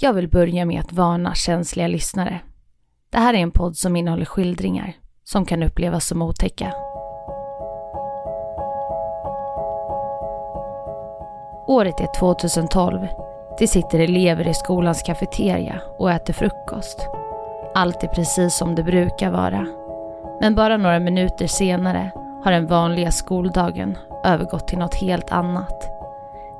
Jag vill börja med att varna känsliga lyssnare. Det här är en podd som innehåller skildringar som kan upplevas som otäcka. Året är 2012. Det sitter elever i skolans kafeteria och äter frukost. Allt är precis som det brukar vara. Men bara några minuter senare har den vanliga skoldagen övergått till något helt annat.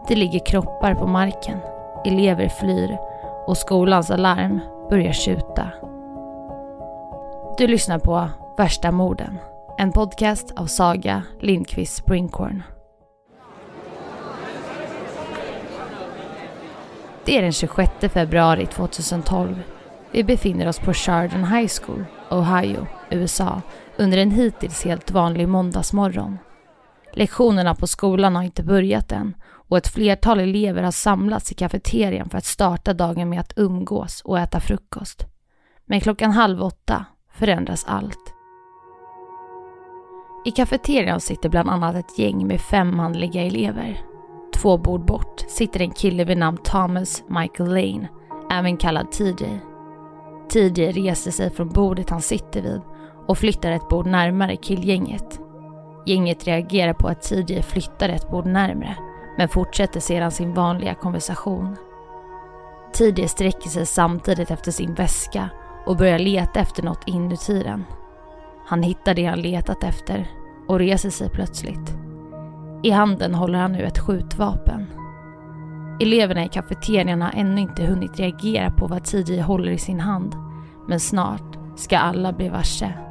Det ligger kroppar på marken, elever flyr och skolans alarm börjar tjuta. Du lyssnar på Värsta morden, en podcast av Saga Lindqvist Springhorn. Det är den 26 februari 2012. Vi befinner oss på Chardon High School, Ohio, USA under en hittills helt vanlig måndagsmorgon. Lektionerna på skolan har inte börjat än och ett flertal elever har samlats i kafeterian för att starta dagen med att umgås och äta frukost. Men klockan halv åtta förändras allt. I kafeterian sitter bland annat ett gäng med fem manliga elever. Två bord bort sitter en kille vid namn Thomas Michael Lane, även kallad TJ. TJ reser sig från bordet han sitter vid och flyttar ett bord närmare killgänget. Gänget reagerar på att TJ flyttar ett bord närmre men fortsätter sedan sin vanliga konversation. TJ sträcker sig samtidigt efter sin väska och börjar leta efter något inuti den. Han hittar det han letat efter och reser sig plötsligt. I handen håller han nu ett skjutvapen. Eleverna i kafeterian har ännu inte hunnit reagera på vad TJ håller i sin hand. Men snart ska alla bli varse.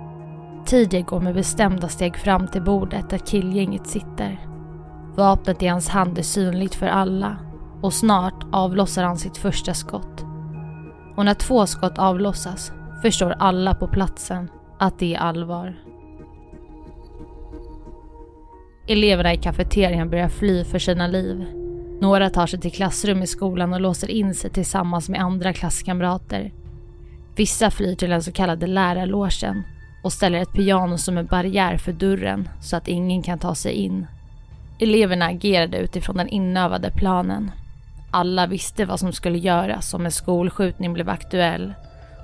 TJ går med bestämda steg fram till bordet där killgänget sitter. Vapnet i hans hand är synligt för alla och snart avlossar han sitt första skott. Och när två skott avlossas förstår alla på platsen att det är allvar. Eleverna i kafeterian börjar fly för sina liv. Några tar sig till klassrum i skolan och låser in sig tillsammans med andra klasskamrater. Vissa flyr till den så kallade lärarlogen och ställer ett piano som en barriär för dörren så att ingen kan ta sig in. Eleverna agerade utifrån den inövade planen. Alla visste vad som skulle göras om en skolskjutning blev aktuell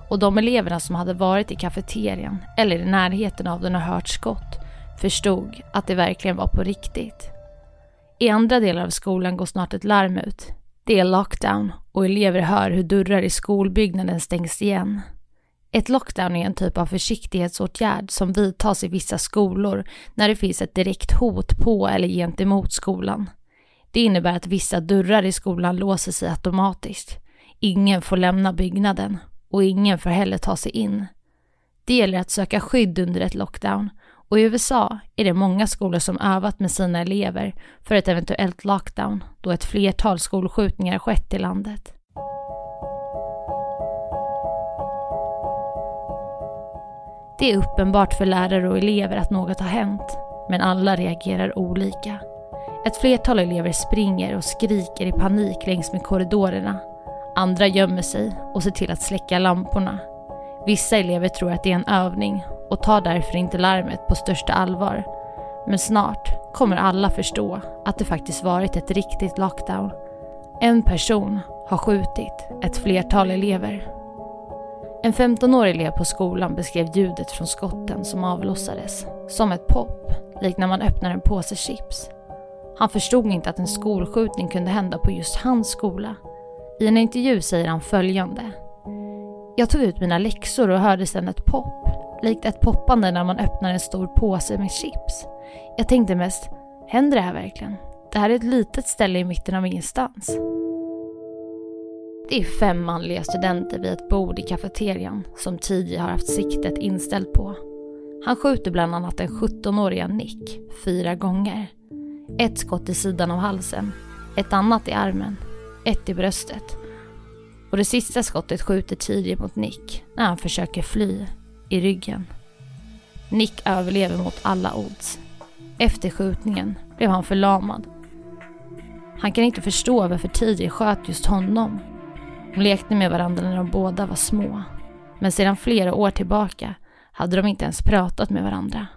och de eleverna som hade varit i kafeterian eller i närheten av den och hört skott förstod att det verkligen var på riktigt. I andra delar av skolan går snart ett larm ut. Det är lockdown och elever hör hur dörrar i skolbyggnaden stängs igen. Ett lockdown är en typ av försiktighetsåtgärd som vidtas i vissa skolor när det finns ett direkt hot på eller gentemot skolan. Det innebär att vissa dörrar i skolan låser sig automatiskt. Ingen får lämna byggnaden och ingen får heller ta sig in. Det gäller att söka skydd under ett lockdown och i USA är det många skolor som övat med sina elever för ett eventuellt lockdown då ett flertal skolskjutningar skett i landet. Det är uppenbart för lärare och elever att något har hänt, men alla reagerar olika. Ett flertal elever springer och skriker i panik längs med korridorerna. Andra gömmer sig och ser till att släcka lamporna. Vissa elever tror att det är en övning och tar därför inte larmet på största allvar. Men snart kommer alla förstå att det faktiskt varit ett riktigt lockdown. En person har skjutit ett flertal elever. En 15-årig elev på skolan beskrev ljudet från skotten som avlossades som ett pop, likt när man öppnar en påse chips. Han förstod inte att en skolskjutning kunde hända på just hans skola. I en intervju säger han följande. Jag tog ut mina läxor och hörde sedan ett pop, likt ett poppande när man öppnar en stor påse med chips. Jag tänkte mest, händer det här verkligen? Det här är ett litet ställe i mitten av ingenstans. Det är fem manliga studenter vid ett bord i kafeterian som tidigare har haft siktet inställt på. Han skjuter bland annat den 17-åriga Nick fyra gånger. Ett skott i sidan av halsen, ett annat i armen, ett i bröstet. Och det sista skottet skjuter tidigt mot Nick när han försöker fly i ryggen. Nick överlever mot alla odds. Efter skjutningen blev han förlamad. Han kan inte förstå varför TJ sköt just honom de lekte med varandra när de båda var små. Men sedan flera år tillbaka hade de inte ens pratat med varandra.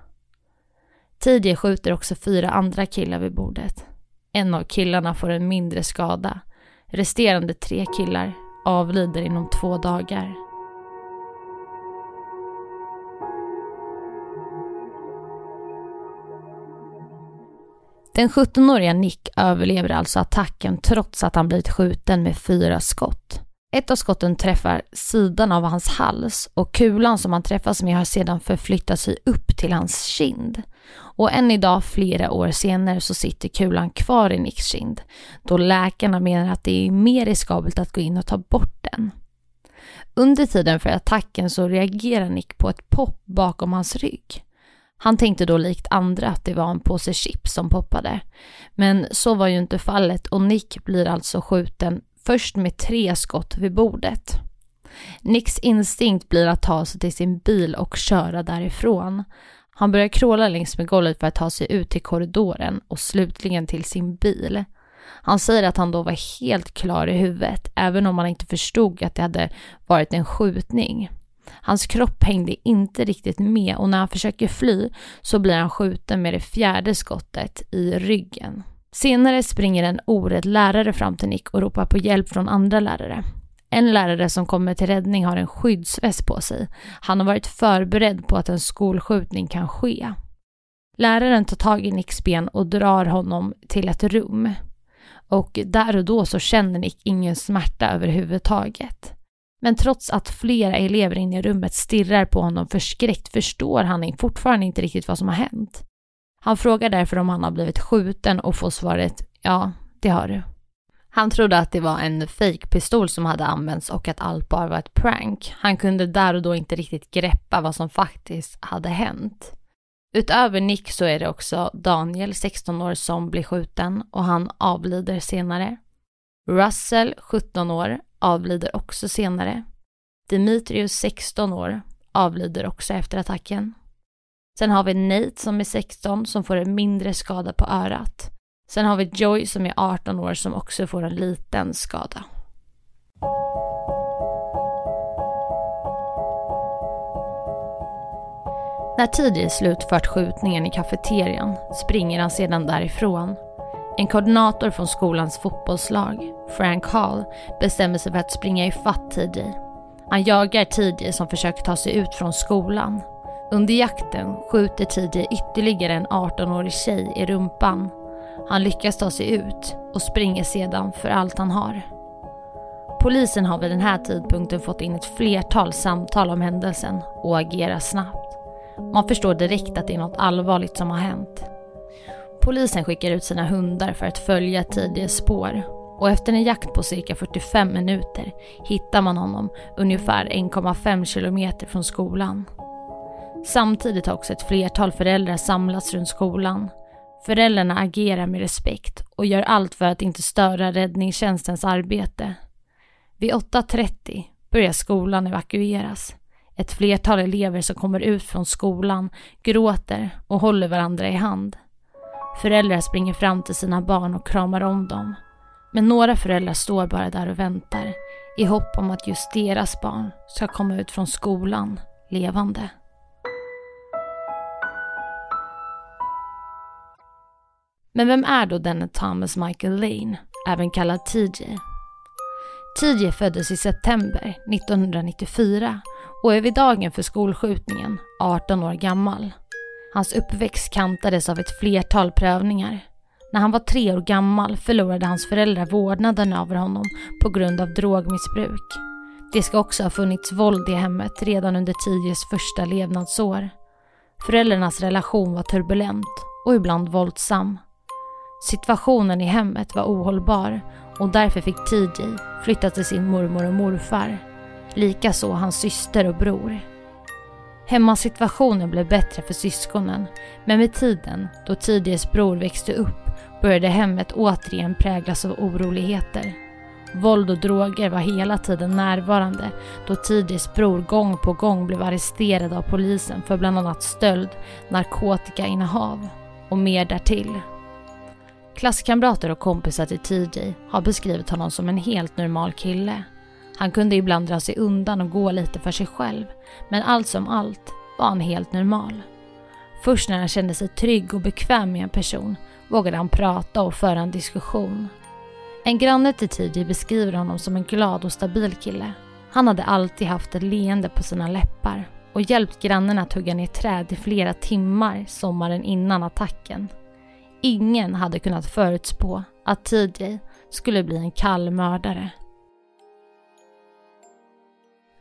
Tidje skjuter också fyra andra killar vid bordet. En av killarna får en mindre skada. Resterande tre killar avlider inom två dagar. Den 17-åriga Nick överlever alltså attacken trots att han blivit skjuten med fyra skott. Ett av skotten träffar sidan av hans hals och kulan som han träffas med har sedan förflyttat sig upp till hans kind. Och än idag, flera år senare, så sitter kulan kvar i Nicks kind då läkarna menar att det är mer riskabelt att gå in och ta bort den. Under tiden för attacken så reagerar Nick på ett pop bakom hans rygg. Han tänkte då likt andra att det var en påse chips som poppade. Men så var ju inte fallet och Nick blir alltså skjuten först med tre skott vid bordet. Nicks instinkt blir att ta sig till sin bil och köra därifrån. Han börjar kråla längs med golvet för att ta sig ut till korridoren och slutligen till sin bil. Han säger att han då var helt klar i huvudet, även om han inte förstod att det hade varit en skjutning. Hans kropp hängde inte riktigt med och när han försöker fly så blir han skjuten med det fjärde skottet i ryggen. Senare springer en orädd lärare fram till Nick och ropar på hjälp från andra lärare. En lärare som kommer till räddning har en skyddsväst på sig. Han har varit förberedd på att en skolskjutning kan ske. Läraren tar tag i Nicks ben och drar honom till ett rum. Och där och då så känner Nick ingen smärta överhuvudtaget. Men trots att flera elever inne i rummet stirrar på honom förskräckt förstår han fortfarande inte riktigt vad som har hänt. Han frågar därför om han har blivit skjuten och får svaret ja, det har du. Han trodde att det var en fejkpistol som hade använts och att allt bara var ett prank. Han kunde där och då inte riktigt greppa vad som faktiskt hade hänt. Utöver Nick så är det också Daniel, 16 år, som blir skjuten och han avlider senare. Russell, 17 år, avlider också senare. Dimitrius, 16 år, avlider också efter attacken. Sen har vi Nate som är 16 som får en mindre skada på örat. Sen har vi Joy som är 18 år som också får en liten skada. När TJ slutfört skjutningen i kafeterian springer han sedan därifrån. En koordinator från skolans fotbollslag, Frank Hall, bestämmer sig för att springa ifatt TJ. Han jagar TJ som försöker ta sig ut från skolan. Under jakten skjuter TJ ytterligare en 18-årig tjej i rumpan. Han lyckas ta sig ut och springer sedan för allt han har. Polisen har vid den här tidpunkten fått in ett flertal samtal om händelsen och agerar snabbt. Man förstår direkt att det är något allvarligt som har hänt. Polisen skickar ut sina hundar för att följa Tidiges spår och efter en jakt på cirka 45 minuter hittar man honom ungefär 1,5 kilometer från skolan. Samtidigt har också ett flertal föräldrar samlats runt skolan. Föräldrarna agerar med respekt och gör allt för att inte störa räddningstjänstens arbete. Vid 8.30 börjar skolan evakueras. Ett flertal elever som kommer ut från skolan gråter och håller varandra i hand. Föräldrar springer fram till sina barn och kramar om dem. Men några föräldrar står bara där och väntar i hopp om att just deras barn ska komma ut från skolan levande. Men vem är då denne Thomas Michael Lane, även kallad TJ? TJ föddes i september 1994 och är vid dagen för skolskjutningen 18 år gammal. Hans uppväxt kantades av ett flertal prövningar. När han var tre år gammal förlorade hans föräldrar vårdnaden över honom på grund av drogmissbruk. Det ska också ha funnits våld i hemmet redan under Tijes första levnadsår. Föräldrarnas relation var turbulent och ibland våldsam. Situationen i hemmet var ohållbar och därför fick TJ flytta till sin mormor och morfar. Likaså hans syster och bror. Hemmasituationen blev bättre för syskonen men med tiden, då TJs bror växte upp, började hemmet återigen präglas av oroligheter. Våld och droger var hela tiden närvarande då TJs bror gång på gång blev arresterad av polisen för bland annat stöld, narkotikainnehav och mer därtill. Klasskamrater och kompisar till TJ har beskrivit honom som en helt normal kille. Han kunde ibland dra sig undan och gå lite för sig själv, men allt som allt var han helt normal. Först när han kände sig trygg och bekväm med en person vågade han prata och föra en diskussion. En granne till TJ beskriver honom som en glad och stabil kille. Han hade alltid haft ett leende på sina läppar och hjälpt grannen att hugga ner träd i flera timmar sommaren innan attacken. Ingen hade kunnat förutspå att TJ skulle bli en kall mördare.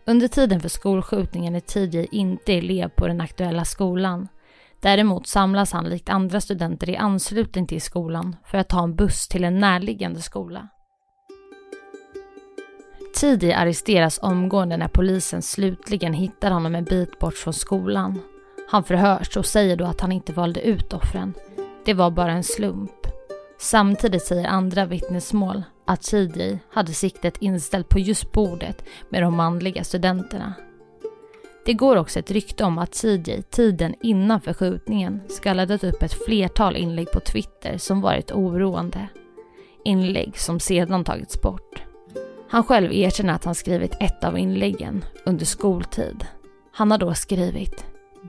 Under tiden för skolskjutningen är TJ inte elev på den aktuella skolan. Däremot samlas han likt andra studenter i anslutning till skolan för att ta en buss till en närliggande skola. TJ arresteras omgående när polisen slutligen hittar honom en bit bort från skolan. Han förhörs och säger då att han inte valde ut offren. Det var bara en slump. Samtidigt säger andra vittnesmål att TJ hade siktet inställt på just bordet med de manliga studenterna. Det går också ett rykte om att TJ tiden innan förskjutningen ska ha laddat upp ett flertal inlägg på Twitter som varit oroande. Inlägg som sedan tagits bort. Han själv erkänner att han skrivit ett av inläggen under skoltid. Han har då skrivit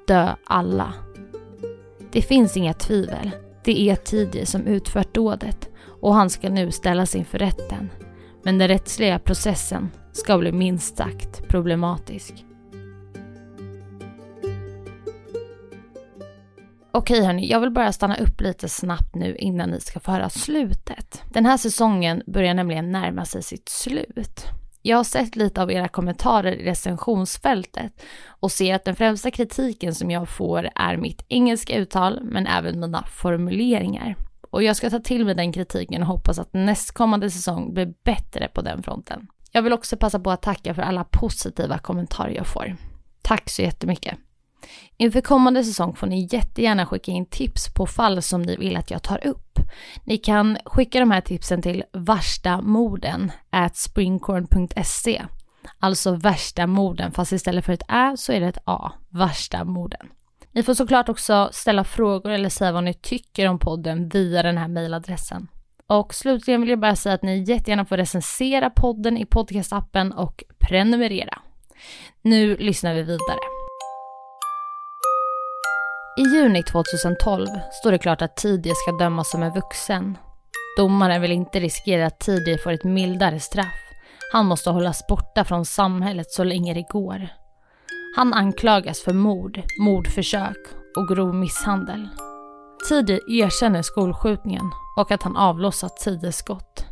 “Dö alla”. Det finns inga tvivel. Det är Tidje som utfört dådet och han ska nu ställas inför rätten. Men den rättsliga processen ska bli minst sagt problematisk. Okej hörni, jag vill bara stanna upp lite snabbt nu innan ni ska få höra slutet. Den här säsongen börjar nämligen närma sig sitt slut. Jag har sett lite av era kommentarer i recensionsfältet och ser att den främsta kritiken som jag får är mitt engelska uttal men även mina formuleringar. Och jag ska ta till mig den kritiken och hoppas att nästkommande säsong blir bättre på den fronten. Jag vill också passa på att tacka för alla positiva kommentarer jag får. Tack så jättemycket. Inför kommande säsong får ni jättegärna skicka in tips på fall som ni vill att jag tar upp. Ni kan skicka de här tipsen till värstamorden at springcorn.se. Alltså värsta morden, fast istället för ett ä så är det ett a. Värsta morden. Ni får såklart också ställa frågor eller säga vad ni tycker om podden via den här mejladressen. Och slutligen vill jag bara säga att ni jättegärna får recensera podden i podcastappen och prenumerera. Nu lyssnar vi vidare. I juni 2012 står det klart att Tidje ska dömas som en vuxen. Domaren vill inte riskera att Tidje får ett mildare straff. Han måste hållas borta från samhället så länge det går. Han anklagas för mord, mordförsök och grov misshandel. Tidje erkänner skolskjutningen och att han avlossat tio skott.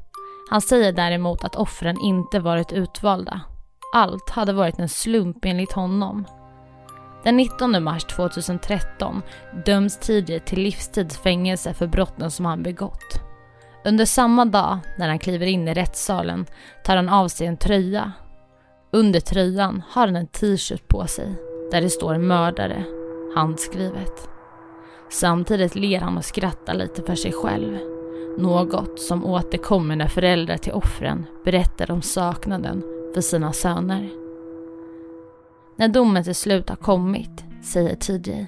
Han säger däremot att offren inte varit utvalda. Allt hade varit en slump enligt honom. Den 19 mars 2013 döms TJ till livstids fängelse för brotten som han begått. Under samma dag, när han kliver in i rättssalen, tar han av sig en tröja. Under tröjan har han en t-shirt på sig där det står mördare, handskrivet. Samtidigt ler han och skrattar lite för sig själv. Något som återkommer när föräldrar till offren berättar om saknaden för sina söner. När domen till slut har kommit säger TJ.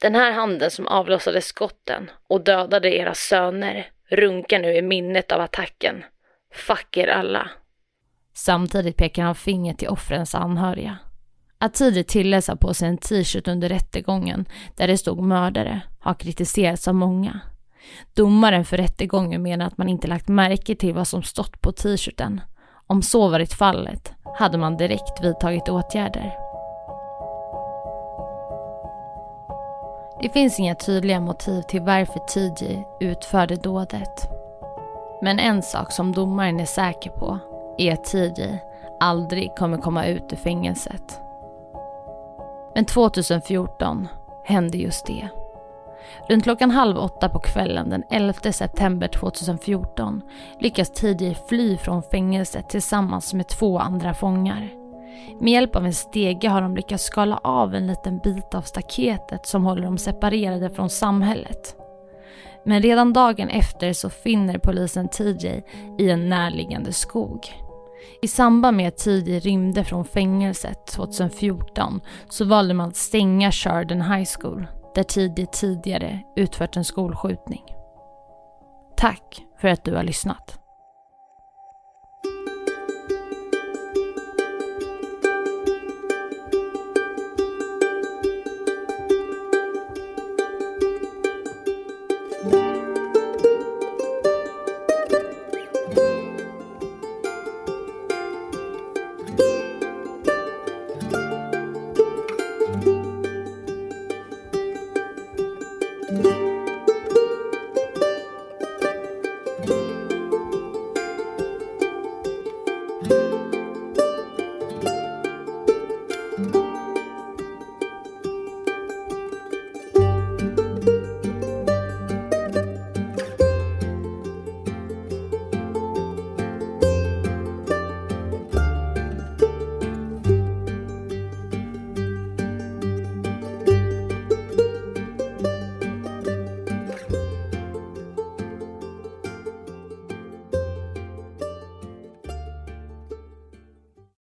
Den här handen som avlossade skotten och dödade era söner runkar nu i minnet av attacken. Fuck er alla. Samtidigt pekar han finger till offrens anhöriga. Att TJ tilläts på sig en t-shirt under rättegången där det stod mördare har kritiserats av många. Domaren för rättegången menar att man inte lagt märke till vad som stått på t-shirten. Om så varit fallet hade man direkt vidtagit åtgärder. Det finns inga tydliga motiv till varför TJ utförde dådet. Men en sak som domaren är säker på är att TJ aldrig kommer komma ut ur fängelset. Men 2014 hände just det. Runt klockan halv åtta på kvällen den 11 september 2014 lyckas TJ fly från fängelset tillsammans med två andra fångar. Med hjälp av en stege har de lyckats skala av en liten bit av staketet som håller dem separerade från samhället. Men redan dagen efter så finner polisen TJ i en närliggande skog. I samband med att TJ rymde från fängelset 2014 så valde man att stänga Sheridan High School där TJ tidigare utfört en skolskjutning. Tack för att du har lyssnat.